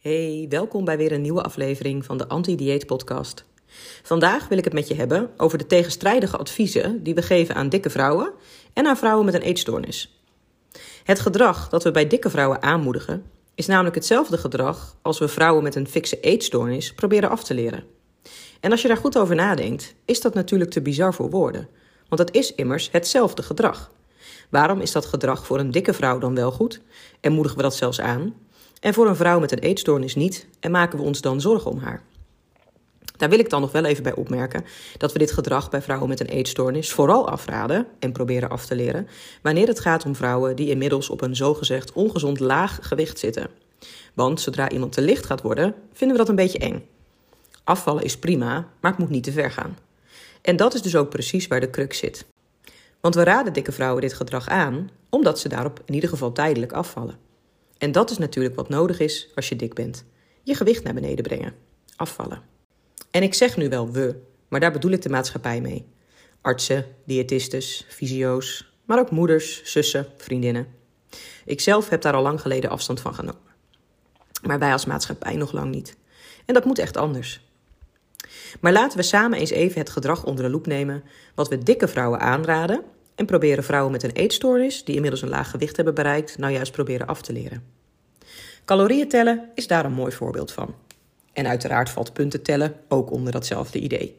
Hey, welkom bij weer een nieuwe aflevering van de Anti-Dieet Podcast. Vandaag wil ik het met je hebben over de tegenstrijdige adviezen die we geven aan dikke vrouwen en aan vrouwen met een eetstoornis. Het gedrag dat we bij dikke vrouwen aanmoedigen is namelijk hetzelfde gedrag als we vrouwen met een fikse eetstoornis proberen af te leren. En als je daar goed over nadenkt, is dat natuurlijk te bizar voor woorden, want het is immers hetzelfde gedrag. Waarom is dat gedrag voor een dikke vrouw dan wel goed en moedigen we dat zelfs aan? En voor een vrouw met een eetstoornis niet en maken we ons dan zorgen om haar. Daar wil ik dan nog wel even bij opmerken dat we dit gedrag bij vrouwen met een eetstoornis vooral afraden en proberen af te leren wanneer het gaat om vrouwen die inmiddels op een zogezegd ongezond laag gewicht zitten. Want zodra iemand te licht gaat worden, vinden we dat een beetje eng. Afvallen is prima, maar het moet niet te ver gaan. En dat is dus ook precies waar de crux zit. Want we raden dikke vrouwen dit gedrag aan, omdat ze daarop in ieder geval tijdelijk afvallen. En dat is natuurlijk wat nodig is als je dik bent. Je gewicht naar beneden brengen. Afvallen. En ik zeg nu wel we, maar daar bedoel ik de maatschappij mee. Artsen, diëtistes, fysio's, maar ook moeders, zussen, vriendinnen. Ik zelf heb daar al lang geleden afstand van genomen. Maar wij als maatschappij nog lang niet. En dat moet echt anders. Maar laten we samen eens even het gedrag onder de loep nemen wat we dikke vrouwen aanraden en proberen vrouwen met een eetstoornis die inmiddels een laag gewicht hebben bereikt, nou juist proberen af te leren. Calorieën tellen is daar een mooi voorbeeld van. En uiteraard valt punten tellen ook onder datzelfde idee.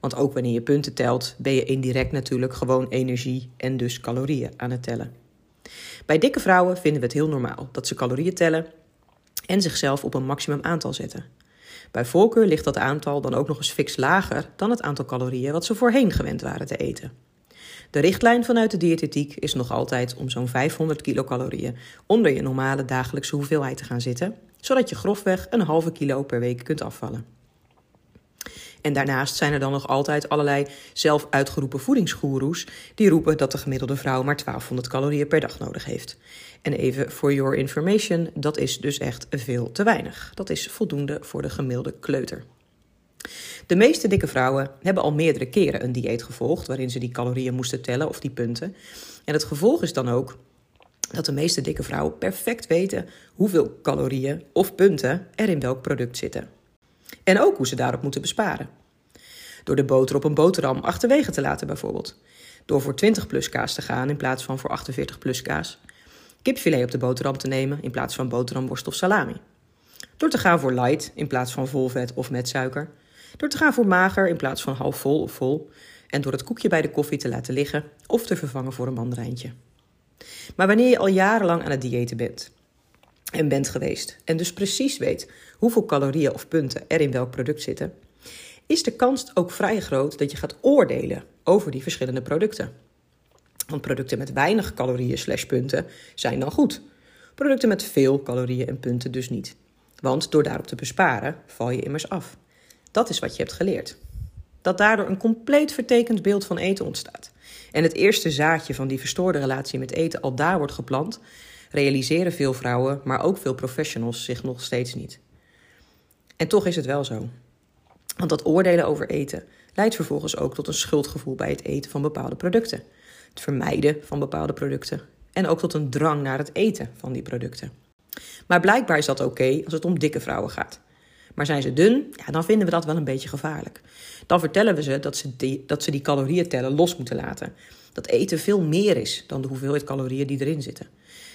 Want ook wanneer je punten telt, ben je indirect natuurlijk gewoon energie en dus calorieën aan het tellen. Bij dikke vrouwen vinden we het heel normaal dat ze calorieën tellen en zichzelf op een maximum aantal zetten. Bij voorkeur ligt dat aantal dan ook nog eens fix lager dan het aantal calorieën wat ze voorheen gewend waren te eten. De richtlijn vanuit de diëtetiek is nog altijd om zo'n 500 kilocalorieën onder je normale dagelijkse hoeveelheid te gaan zitten, zodat je grofweg een halve kilo per week kunt afvallen. En daarnaast zijn er dan nog altijd allerlei zelf uitgeroepen voedingsgoeroes die roepen dat de gemiddelde vrouw maar 1200 calorieën per dag nodig heeft. En even for your information, dat is dus echt veel te weinig. Dat is voldoende voor de gemiddelde kleuter. De meeste dikke vrouwen hebben al meerdere keren een dieet gevolgd waarin ze die calorieën moesten tellen of die punten. En het gevolg is dan ook dat de meeste dikke vrouwen perfect weten hoeveel calorieën of punten er in welk product zitten. En ook hoe ze daarop moeten besparen. Door de boter op een boterham achterwege te laten bijvoorbeeld. Door voor 20 plus kaas te gaan in plaats van voor 48 plus kaas. Kipfilet op de boterham te nemen in plaats van boterhamworst of salami. Door te gaan voor light in plaats van vol vet of met suiker. Door te gaan voor mager in plaats van half vol of vol. En door het koekje bij de koffie te laten liggen of te vervangen voor een mandarijntje. Maar wanneer je al jarenlang aan het diëten bent en bent geweest en dus precies weet hoeveel calorieën of punten er in welk product zitten, is de kans ook vrij groot dat je gaat oordelen over die verschillende producten. Want producten met weinig calorieën slash punten zijn dan goed. Producten met veel calorieën en punten dus niet. Want door daarop te besparen val je immers af. Dat is wat je hebt geleerd. Dat daardoor een compleet vertekend beeld van eten ontstaat. En het eerste zaadje van die verstoorde relatie met eten al daar wordt geplant, realiseren veel vrouwen, maar ook veel professionals zich nog steeds niet. En toch is het wel zo. Want dat oordelen over eten leidt vervolgens ook tot een schuldgevoel bij het eten van bepaalde producten. Het vermijden van bepaalde producten. En ook tot een drang naar het eten van die producten. Maar blijkbaar is dat oké als het om dikke vrouwen gaat. Maar zijn ze dun, ja, dan vinden we dat wel een beetje gevaarlijk. Dan vertellen we ze dat ze, die, dat ze die calorieën tellen los moeten laten. Dat eten veel meer is dan de hoeveelheid calorieën die erin zitten.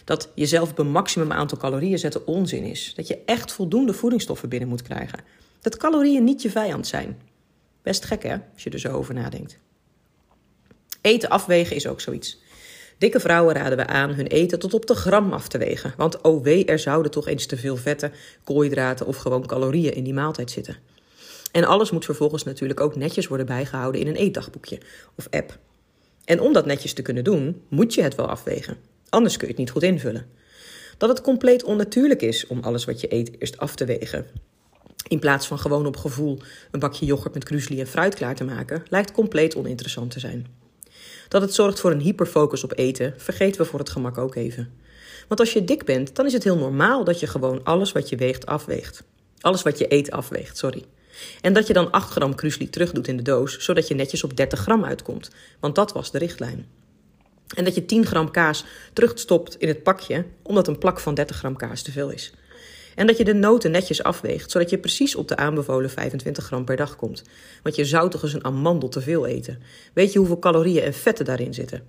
Dat jezelf op een maximum aantal calorieën zetten onzin is. Dat je echt voldoende voedingsstoffen binnen moet krijgen. Dat calorieën niet je vijand zijn. Best gek hè, als je er zo over nadenkt. Eten afwegen is ook zoiets. Dikke vrouwen raden we aan hun eten tot op de gram af te wegen. Want oh wee, er zouden toch eens te veel vetten, koolhydraten of gewoon calorieën in die maaltijd zitten. En alles moet vervolgens natuurlijk ook netjes worden bijgehouden in een eetdagboekje of app. En om dat netjes te kunnen doen, moet je het wel afwegen. Anders kun je het niet goed invullen. Dat het compleet onnatuurlijk is om alles wat je eet eerst af te wegen. In plaats van gewoon op gevoel een bakje yoghurt met krusli en fruit klaar te maken, lijkt compleet oninteressant te zijn. Dat het zorgt voor een hyperfocus op eten, vergeten we voor het gemak ook even. Want als je dik bent, dan is het heel normaal dat je gewoon alles wat je weegt afweegt. Alles wat je eet afweegt, sorry. En dat je dan 8 gram krusli terug doet in de doos, zodat je netjes op 30 gram uitkomt. Want dat was de richtlijn. En dat je 10 gram kaas terugstopt in het pakje, omdat een plak van 30 gram kaas te veel is. En dat je de noten netjes afweegt, zodat je precies op de aanbevolen 25 gram per dag komt. Want je zou toch eens een amandel te veel eten. Weet je hoeveel calorieën en vetten daarin zitten?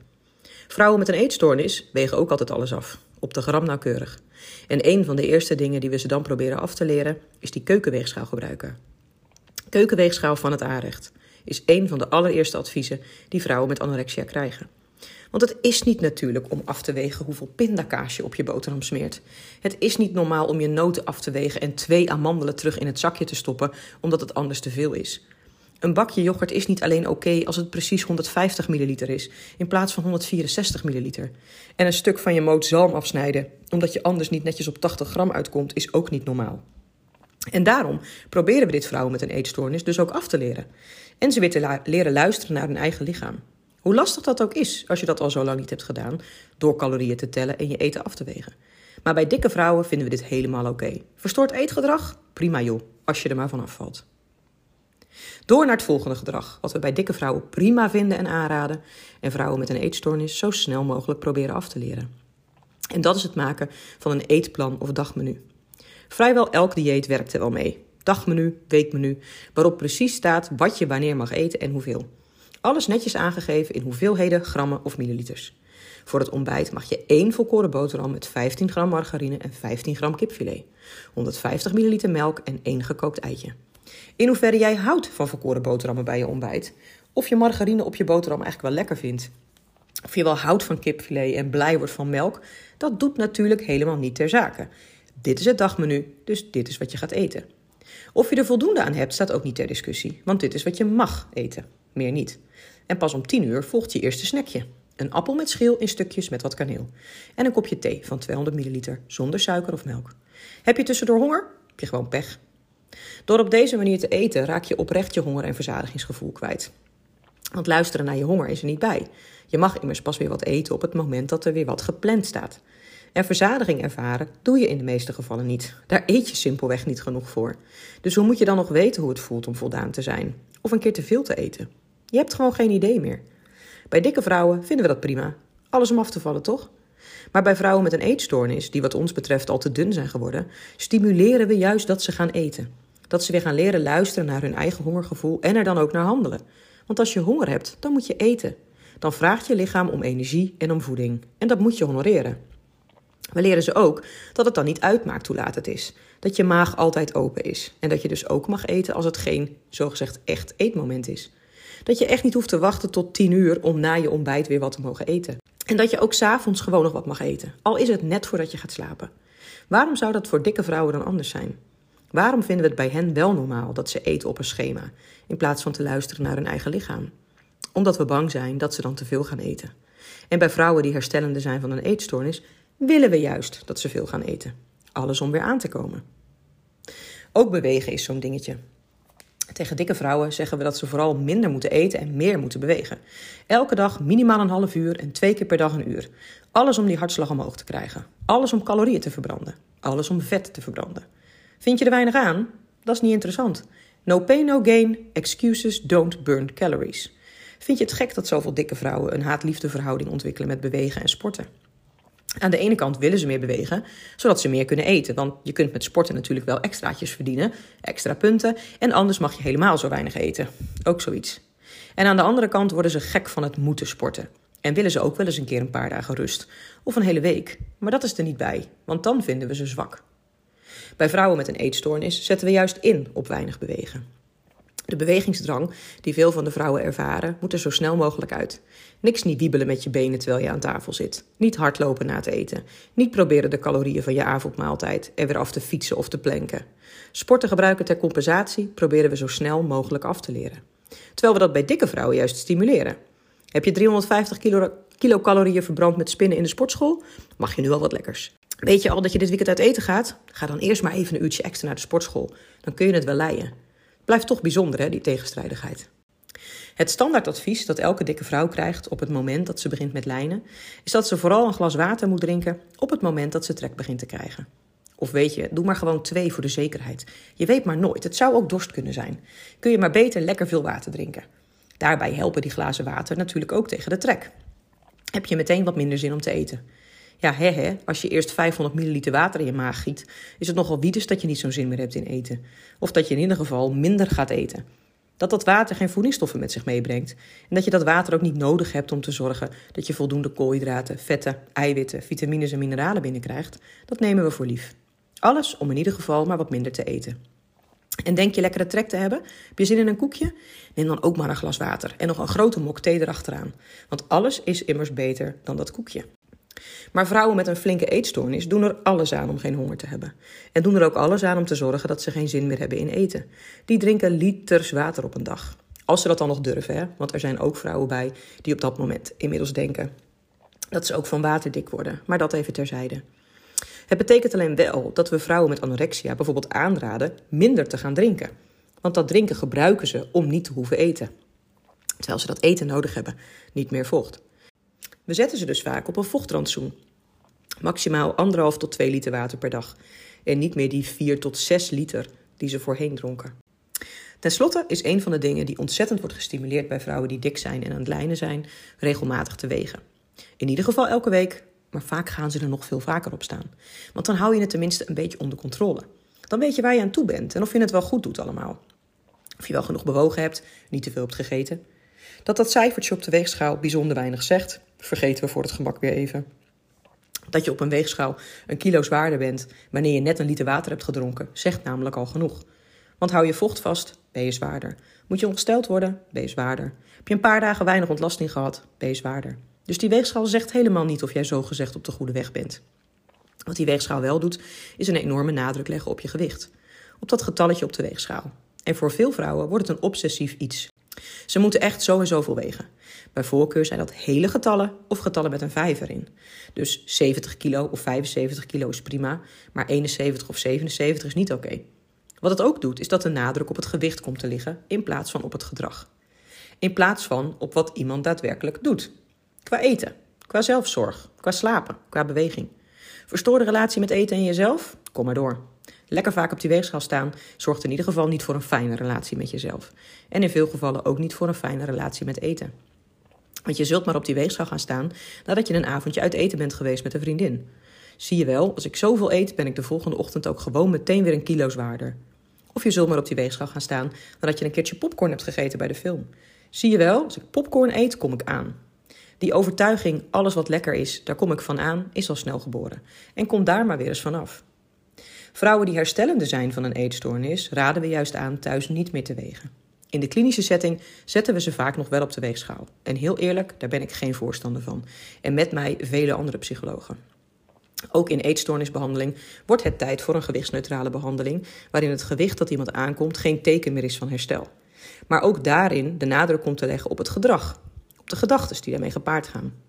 Vrouwen met een eetstoornis wegen ook altijd alles af, op de gram nauwkeurig. En een van de eerste dingen die we ze dan proberen af te leren, is die keukenweegschaal gebruiken. Keukenweegschaal van het aanrecht is een van de allereerste adviezen die vrouwen met anorexia krijgen. Want het is niet natuurlijk om af te wegen hoeveel pindakaas je op je boterham smeert. Het is niet normaal om je noten af te wegen en twee amandelen terug in het zakje te stoppen, omdat het anders te veel is. Een bakje yoghurt is niet alleen oké als het precies 150 milliliter is, in plaats van 164 milliliter. En een stuk van je moot zalm afsnijden, omdat je anders niet netjes op 80 gram uitkomt, is ook niet normaal. En daarom proberen we dit vrouwen met een eetstoornis dus ook af te leren. En ze weer te leren luisteren naar hun eigen lichaam. Hoe lastig dat ook is als je dat al zo lang niet hebt gedaan, door calorieën te tellen en je eten af te wegen. Maar bij dikke vrouwen vinden we dit helemaal oké. Verstoord eetgedrag? Prima joh, als je er maar van afvalt. Door naar het volgende gedrag, wat we bij dikke vrouwen prima vinden en aanraden, en vrouwen met een eetstoornis zo snel mogelijk proberen af te leren. En dat is het maken van een eetplan of dagmenu. Vrijwel elk dieet werkt er wel mee. Dagmenu, weekmenu, waarop precies staat wat je wanneer mag eten en hoeveel. Alles netjes aangegeven in hoeveelheden, grammen of milliliters. Voor het ontbijt mag je één volkoren boterham met 15 gram margarine en 15 gram kipfilet, 150 milliliter melk en één gekookt eitje. In hoeverre jij houdt van volkoren boterhammen bij je ontbijt, of je margarine op je boterham eigenlijk wel lekker vindt, of je wel houdt van kipfilet en blij wordt van melk, dat doet natuurlijk helemaal niet ter zake. Dit is het dagmenu, dus dit is wat je gaat eten. Of je er voldoende aan hebt, staat ook niet ter discussie, want dit is wat je mag eten, meer niet. En pas om 10 uur volgt je eerste snackje. Een appel met schil in stukjes met wat kaneel. En een kopje thee van 200 milliliter zonder suiker of melk. Heb je tussendoor honger? Heb je gewoon pech. Door op deze manier te eten raak je oprecht je honger en verzadigingsgevoel kwijt. Want luisteren naar je honger is er niet bij. Je mag immers pas weer wat eten op het moment dat er weer wat gepland staat. En verzadiging ervaren doe je in de meeste gevallen niet. Daar eet je simpelweg niet genoeg voor. Dus hoe moet je dan nog weten hoe het voelt om voldaan te zijn? Of een keer te veel te eten? Je hebt gewoon geen idee meer. Bij dikke vrouwen vinden we dat prima. Alles om af te vallen, toch? Maar bij vrouwen met een eetstoornis, die wat ons betreft al te dun zijn geworden, stimuleren we juist dat ze gaan eten. Dat ze weer gaan leren luisteren naar hun eigen hongergevoel en er dan ook naar handelen. Want als je honger hebt, dan moet je eten. Dan vraagt je lichaam om energie en om voeding. En dat moet je honoreren. We leren ze ook dat het dan niet uitmaakt hoe laat het is. Dat je maag altijd open is. En dat je dus ook mag eten als het geen, zogezegd, echt eetmoment is. Dat je echt niet hoeft te wachten tot tien uur om na je ontbijt weer wat te mogen eten. En dat je ook s'avonds gewoon nog wat mag eten. Al is het net voordat je gaat slapen. Waarom zou dat voor dikke vrouwen dan anders zijn? Waarom vinden we het bij hen wel normaal dat ze eten op een schema, in plaats van te luisteren naar hun eigen lichaam? Omdat we bang zijn dat ze dan te veel gaan eten. En bij vrouwen die herstellende zijn van een eetstoornis, willen we juist dat ze veel gaan eten. Alles om weer aan te komen. Ook bewegen is zo'n dingetje. Tegen dikke vrouwen zeggen we dat ze vooral minder moeten eten en meer moeten bewegen. Elke dag minimaal een half uur en twee keer per dag een uur. Alles om die hartslag omhoog te krijgen. Alles om calorieën te verbranden. Alles om vet te verbranden. Vind je er weinig aan? Dat is niet interessant. No pain, no gain. Excuses don't burn calories. Vind je het gek dat zoveel dikke vrouwen een haat-liefde verhouding ontwikkelen met bewegen en sporten? Aan de ene kant willen ze meer bewegen, zodat ze meer kunnen eten. Want je kunt met sporten natuurlijk wel extraatjes verdienen, extra punten. En anders mag je helemaal zo weinig eten. Ook zoiets. En aan de andere kant worden ze gek van het moeten sporten. En willen ze ook wel eens een keer een paar dagen rust. Of een hele week. Maar dat is er niet bij, want dan vinden we ze zwak. Bij vrouwen met een eetstoornis zetten we juist in op weinig bewegen. De bewegingsdrang die veel van de vrouwen ervaren, moet er zo snel mogelijk uit. Niks niet wiebelen met je benen terwijl je aan tafel zit. Niet hardlopen na het eten. Niet proberen de calorieën van je avondmaaltijd er weer af te fietsen of te planken. Sporten gebruiken ter compensatie proberen we zo snel mogelijk af te leren. Terwijl we dat bij dikke vrouwen juist stimuleren. Heb je 350 kilo, kilocalorieën verbrand met spinnen in de sportschool? Mag je nu al wat lekkers. Weet je al dat je dit weekend uit eten gaat? Ga dan eerst maar even een uurtje extra naar de sportschool. Dan kun je het wel leiden. Blijft toch bijzonder, hè, die tegenstrijdigheid. Het standaardadvies dat elke dikke vrouw krijgt op het moment dat ze begint met lijnen, is dat ze vooral een glas water moet drinken op het moment dat ze trek begint te krijgen. Of weet je, doe maar gewoon twee voor de zekerheid. Je weet maar nooit, het zou ook dorst kunnen zijn. Kun je maar beter lekker veel water drinken. Daarbij helpen die glazen water natuurlijk ook tegen de trek. Heb je meteen wat minder zin om te eten. Ja, hè, hè, als je eerst 500 milliliter water in je maag giet, is het nogal wieders dat je niet zo'n zin meer hebt in eten. Of dat je in ieder geval minder gaat eten. Dat dat water geen voedingsstoffen met zich meebrengt. En dat je dat water ook niet nodig hebt om te zorgen dat je voldoende koolhydraten, vetten, eiwitten, vitamines en mineralen binnenkrijgt, dat nemen we voor lief. Alles om in ieder geval maar wat minder te eten. En denk je lekkere trek te hebben? Heb je zin in een koekje? Neem dan ook maar een glas water en nog een grote mok thee erachteraan. Want alles is immers beter dan dat koekje. Maar vrouwen met een flinke eetstoornis doen er alles aan om geen honger te hebben. En doen er ook alles aan om te zorgen dat ze geen zin meer hebben in eten. Die drinken liters water op een dag. Als ze dat dan nog durven, hè? want er zijn ook vrouwen bij die op dat moment inmiddels denken dat ze ook van water dik worden. Maar dat even terzijde. Het betekent alleen wel dat we vrouwen met anorexia bijvoorbeeld aanraden minder te gaan drinken. Want dat drinken gebruiken ze om niet te hoeven eten. Terwijl ze dat eten nodig hebben, niet meer vocht. We zetten ze dus vaak op een vochtrantsoen. Maximaal anderhalf tot 2 liter water per dag. En niet meer die 4 tot 6 liter die ze voorheen dronken. Ten slotte is een van de dingen die ontzettend wordt gestimuleerd bij vrouwen die dik zijn en aan het lijnen zijn, regelmatig te wegen. In ieder geval elke week, maar vaak gaan ze er nog veel vaker op staan. Want dan hou je het tenminste een beetje onder controle. Dan weet je waar je aan toe bent en of je het wel goed doet allemaal. Of je wel genoeg bewogen hebt, niet te veel hebt gegeten. Dat dat cijfertje op de weegschaal bijzonder weinig zegt, vergeten we voor het gemak weer even. Dat je op een weegschaal een kilo zwaarder bent wanneer je net een liter water hebt gedronken, zegt namelijk al genoeg. Want hou je vocht vast, ben je zwaarder. Moet je ongesteld worden, ben je zwaarder. Heb je een paar dagen weinig ontlasting gehad, ben je zwaarder. Dus die weegschaal zegt helemaal niet of jij zogezegd op de goede weg bent. Wat die weegschaal wel doet, is een enorme nadruk leggen op je gewicht. Op dat getalletje op de weegschaal. En voor veel vrouwen wordt het een obsessief iets. Ze moeten echt zo en zoveel wegen. Bij voorkeur zijn dat hele getallen of getallen met een vijf erin. Dus 70 kilo of 75 kilo is prima, maar 71 of 77 is niet oké. Wat het ook doet, is dat de nadruk op het gewicht komt te liggen in plaats van op het gedrag. In plaats van op wat iemand daadwerkelijk doet. Qua eten, qua zelfzorg, qua slapen, qua beweging. Verstoorde relatie met eten en jezelf? Kom maar door. Lekker vaak op die weegschaal staan zorgt in ieder geval niet voor een fijne relatie met jezelf. En in veel gevallen ook niet voor een fijne relatie met eten. Want je zult maar op die weegschaal gaan staan nadat je een avondje uit eten bent geweest met een vriendin. Zie je wel, als ik zoveel eet, ben ik de volgende ochtend ook gewoon meteen weer een kilo zwaarder. Of je zult maar op die weegschaal gaan staan nadat je een keertje popcorn hebt gegeten bij de film. Zie je wel, als ik popcorn eet, kom ik aan. Die overtuiging, alles wat lekker is, daar kom ik van aan, is al snel geboren. En kom daar maar weer eens vanaf. Vrouwen die herstellende zijn van een eetstoornis raden we juist aan thuis niet meer te wegen. In de klinische setting zetten we ze vaak nog wel op de weegschaal. En heel eerlijk, daar ben ik geen voorstander van. En met mij vele andere psychologen. Ook in eetstoornisbehandeling wordt het tijd voor een gewichtsneutrale behandeling, waarin het gewicht dat iemand aankomt geen teken meer is van herstel. Maar ook daarin de nadruk komt te leggen op het gedrag, op de gedachten die daarmee gepaard gaan.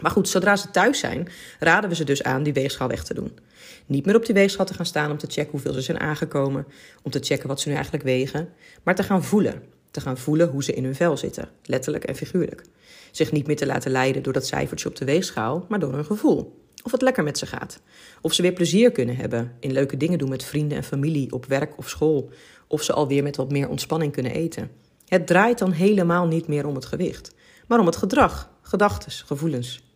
Maar goed, zodra ze thuis zijn, raden we ze dus aan die weegschaal weg te doen. Niet meer op die weegschaal te gaan staan om te checken hoeveel ze zijn aangekomen, om te checken wat ze nu eigenlijk wegen, maar te gaan voelen. Te gaan voelen hoe ze in hun vel zitten, letterlijk en figuurlijk. Zich niet meer te laten leiden door dat cijfertje op de weegschaal, maar door hun gevoel. Of het lekker met ze gaat. Of ze weer plezier kunnen hebben in leuke dingen doen met vrienden en familie, op werk of school. Of ze alweer met wat meer ontspanning kunnen eten. Het draait dan helemaal niet meer om het gewicht, maar om het gedrag, gedachten, gevoelens.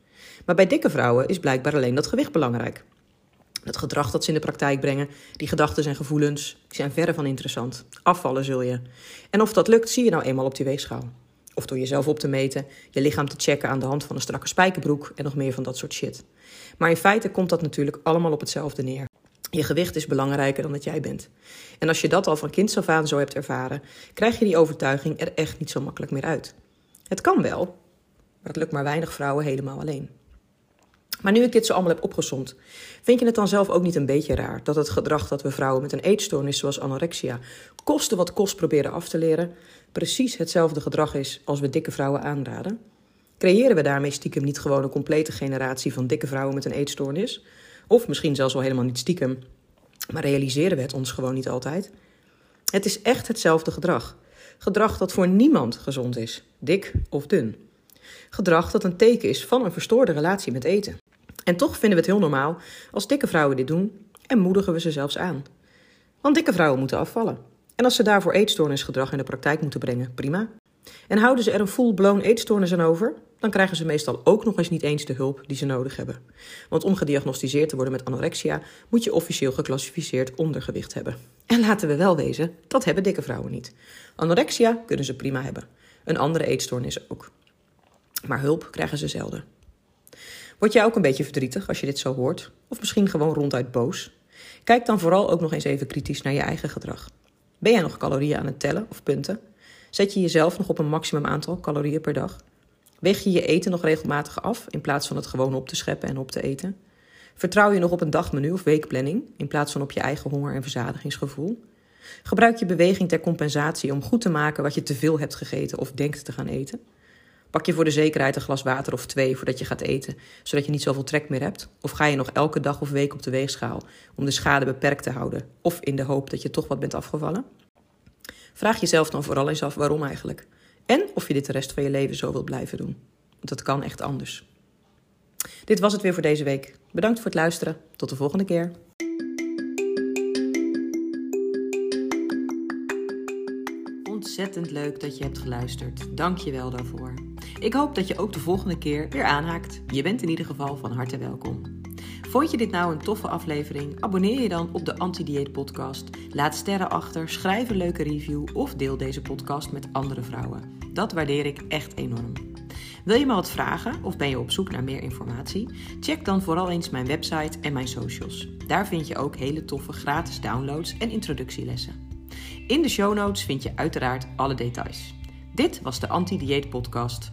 Maar bij dikke vrouwen is blijkbaar alleen dat gewicht belangrijk. Het gedrag dat ze in de praktijk brengen, die gedachten en gevoelens, die zijn verre van interessant. Afvallen zul je. En of dat lukt, zie je nou eenmaal op die weegschaal. Of door jezelf op te meten, je lichaam te checken aan de hand van een strakke spijkerbroek en nog meer van dat soort shit. Maar in feite komt dat natuurlijk allemaal op hetzelfde neer. Je gewicht is belangrijker dan dat jij bent. En als je dat al van kinds af aan zo hebt ervaren, krijg je die overtuiging er echt niet zo makkelijk meer uit. Het kan wel, maar het lukt maar weinig vrouwen helemaal alleen. Maar nu ik dit zo allemaal heb opgezond, vind je het dan zelf ook niet een beetje raar dat het gedrag dat we vrouwen met een eetstoornis zoals anorexia koste wat kost proberen af te leren, precies hetzelfde gedrag is als we dikke vrouwen aanraden? Creëren we daarmee stiekem niet gewoon een complete generatie van dikke vrouwen met een eetstoornis? Of misschien zelfs wel helemaal niet stiekem, maar realiseren we het ons gewoon niet altijd. Het is echt hetzelfde gedrag. Gedrag dat voor niemand gezond is, dik of dun. Gedrag dat een teken is van een verstoorde relatie met eten. En toch vinden we het heel normaal als dikke vrouwen dit doen en moedigen we ze zelfs aan. Want dikke vrouwen moeten afvallen. En als ze daarvoor eetstoornisgedrag in de praktijk moeten brengen, prima. En houden ze er een full-blown eetstoornis aan over, dan krijgen ze meestal ook nog eens niet eens de hulp die ze nodig hebben. Want om gediagnosticeerd te worden met anorexia, moet je officieel geclassificeerd ondergewicht hebben. En laten we wel wezen, dat hebben dikke vrouwen niet. Anorexia kunnen ze prima hebben. Een andere eetstoornis ook. Maar hulp krijgen ze zelden. Word jij ook een beetje verdrietig als je dit zo hoort? Of misschien gewoon ronduit boos? Kijk dan vooral ook nog eens even kritisch naar je eigen gedrag. Ben jij nog calorieën aan het tellen of punten? Zet je jezelf nog op een maximum aantal calorieën per dag? Weeg je je eten nog regelmatig af in plaats van het gewoon op te scheppen en op te eten? Vertrouw je nog op een dagmenu of weekplanning in plaats van op je eigen honger- en verzadigingsgevoel? Gebruik je beweging ter compensatie om goed te maken wat je te veel hebt gegeten of denkt te gaan eten? Pak je voor de zekerheid een glas water of twee voordat je gaat eten, zodat je niet zoveel trek meer hebt? Of ga je nog elke dag of week op de weegschaal om de schade beperkt te houden of in de hoop dat je toch wat bent afgevallen? Vraag jezelf dan vooral eens af waarom eigenlijk. En of je dit de rest van je leven zo wilt blijven doen. Want dat kan echt anders. Dit was het weer voor deze week. Bedankt voor het luisteren. Tot de volgende keer. Ontzettend leuk dat je hebt geluisterd. Dank je wel daarvoor. Ik hoop dat je ook de volgende keer weer aanhaakt. Je bent in ieder geval van harte welkom. Vond je dit nou een toffe aflevering? Abonneer je dan op de Anti-Dieet Podcast. Laat sterren achter, schrijf een leuke review of deel deze podcast met andere vrouwen. Dat waardeer ik echt enorm. Wil je me wat vragen of ben je op zoek naar meer informatie? Check dan vooral eens mijn website en mijn socials. Daar vind je ook hele toffe gratis downloads en introductielessen. In de show notes vind je uiteraard alle details. Dit was de Anti-Dieet Podcast.